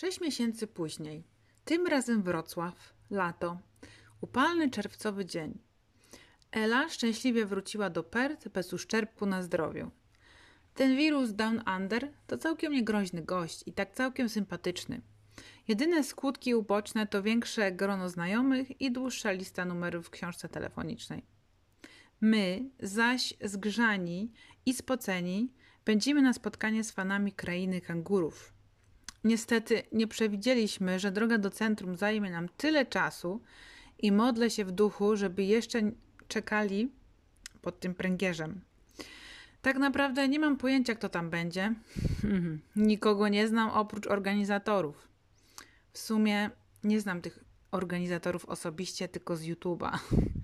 Sześć miesięcy później, tym razem Wrocław, lato, upalny czerwcowy dzień. Ela szczęśliwie wróciła do Perth bez uszczerbku na zdrowiu. Ten wirus Down Under to całkiem niegroźny gość i tak całkiem sympatyczny. Jedyne skutki uboczne to większe grono znajomych i dłuższa lista numerów w książce telefonicznej. My, zaś zgrzani i spoceni, pędzimy na spotkanie z fanami krainy kangurów. Niestety nie przewidzieliśmy, że droga do centrum zajmie nam tyle czasu i modlę się w duchu, żeby jeszcze czekali pod tym pręgierzem. Tak naprawdę nie mam pojęcia, kto tam będzie. Nikogo nie znam oprócz organizatorów. W sumie nie znam tych organizatorów osobiście, tylko z YouTube'a,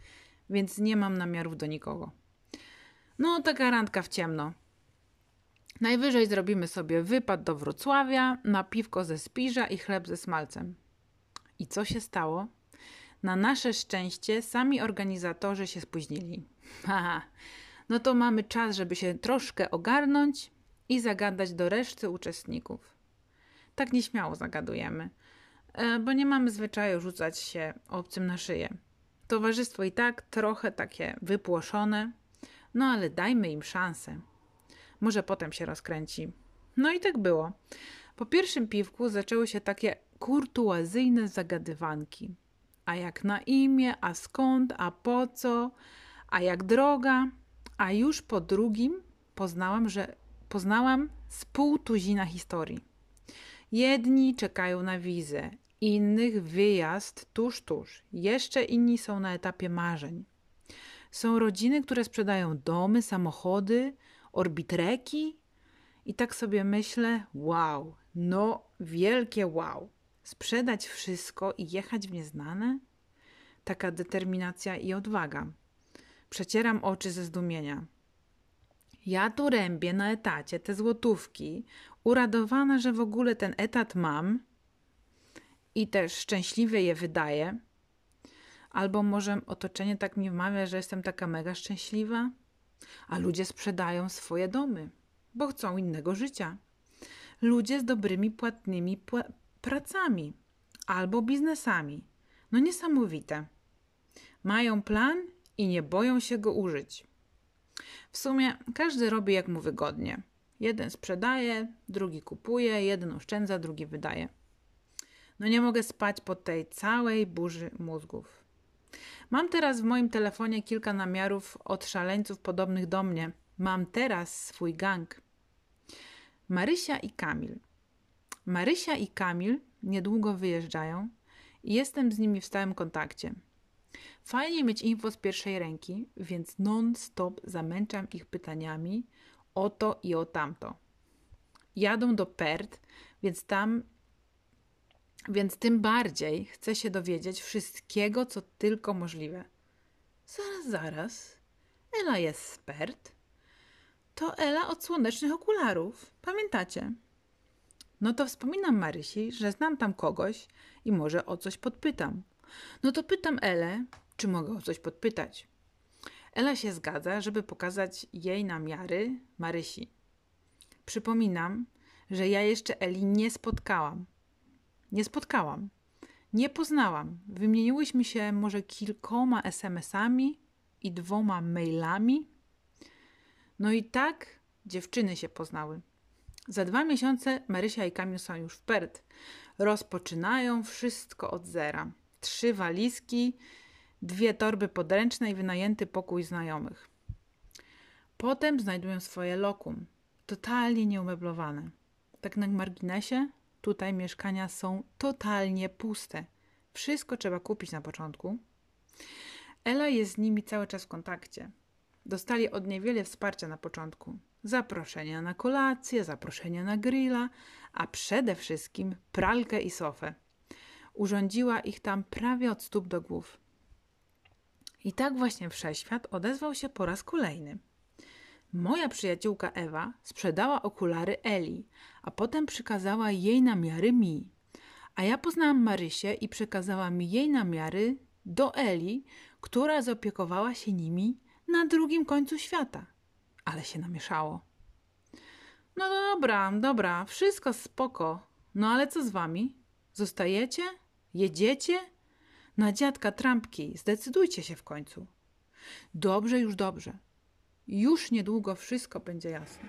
więc nie mam namiarów do nikogo. No, taka randka w ciemno. Najwyżej zrobimy sobie wypad do Wrocławia na piwko ze spiża i chleb ze smalcem. I co się stało? Na nasze szczęście sami organizatorzy się spóźnili. Haha, no to mamy czas, żeby się troszkę ogarnąć i zagadać do reszty uczestników. Tak nieśmiało zagadujemy, e, bo nie mamy zwyczaju rzucać się obcym na szyję. Towarzystwo i tak trochę takie wypłoszone, no ale dajmy im szansę. Może potem się rozkręci. No i tak było. Po pierwszym piwku zaczęły się takie kurtuazyjne zagadywanki. A jak na imię, a skąd, a po co, a jak droga. A już po drugim poznałam, że poznałam z pół tuzina historii. Jedni czekają na wizę, innych wyjazd tuż, tuż. Jeszcze inni są na etapie marzeń. Są rodziny, które sprzedają domy, samochody, orbitreki. I tak sobie myślę, wow, no wielkie wow. Sprzedać wszystko i jechać w nieznane? Taka determinacja i odwaga. Przecieram oczy ze zdumienia. Ja tu rębię na etacie te złotówki, uradowana, że w ogóle ten etat mam i też szczęśliwie je wydaję. Albo może otoczenie tak mi wmawia, że jestem taka mega szczęśliwa? A ludzie sprzedają swoje domy, bo chcą innego życia. Ludzie z dobrymi, płatnymi pła- pracami albo biznesami. No niesamowite. Mają plan i nie boją się go użyć. W sumie każdy robi jak mu wygodnie. Jeden sprzedaje, drugi kupuje, jeden oszczędza, drugi wydaje. No nie mogę spać po tej całej burzy mózgów. Mam teraz w moim telefonie kilka namiarów od szaleńców podobnych do mnie. Mam teraz swój gang. Marysia i Kamil. Marysia i Kamil niedługo wyjeżdżają i jestem z nimi w stałym kontakcie. Fajnie mieć info z pierwszej ręki, więc non-stop zamęczam ich pytaniami o to i o tamto. Jadą do Perth, więc tam więc tym bardziej chcę się dowiedzieć wszystkiego, co tylko możliwe. Zaraz, zaraz. Ela jest z Perth? To Ela od słonecznych okularów. Pamiętacie? No to wspominam Marysi, że znam tam kogoś i może o coś podpytam. No to pytam Elę, czy mogę o coś podpytać. Ela się zgadza, żeby pokazać jej namiary Marysi. Przypominam, że ja jeszcze Eli nie spotkałam. Nie spotkałam. Nie poznałam. Wymieniłyśmy się może kilkoma SMS-ami i dwoma mailami. No i tak dziewczyny się poznały. Za dwa miesiące Marysia i Kamil są już w Perth. Rozpoczynają wszystko od zera. Trzy walizki, dwie torby podręczne i wynajęty pokój znajomych. Potem znajdują swoje lokum, totalnie nieumeblowane. Tak na marginesie, tutaj mieszkania są totalnie puste. Wszystko trzeba kupić na początku. Ela jest z nimi cały czas w kontakcie. Dostali od niej wiele wsparcia na początku. Zaproszenia na kolację, zaproszenia na grilla, a przede wszystkim pralkę i sofę. Urządziła ich tam prawie od stóp do głów. I tak właśnie wszechświat odezwał się po raz kolejny. Moja przyjaciółka Ewa sprzedała okulary Eli, a potem przykazała jej namiary mi. A ja poznałam Marysię i przekazałam jej namiary do Eli, która zaopiekowała się nimi na drugim końcu świata. Ale się namieszało. No dobra, dobra, wszystko spoko, No ale co z wami? Zostajecie? Jedziecie? Na dziadka trampki, zdecydujcie się w końcu. Dobrze, już dobrze. Już niedługo wszystko będzie jasne.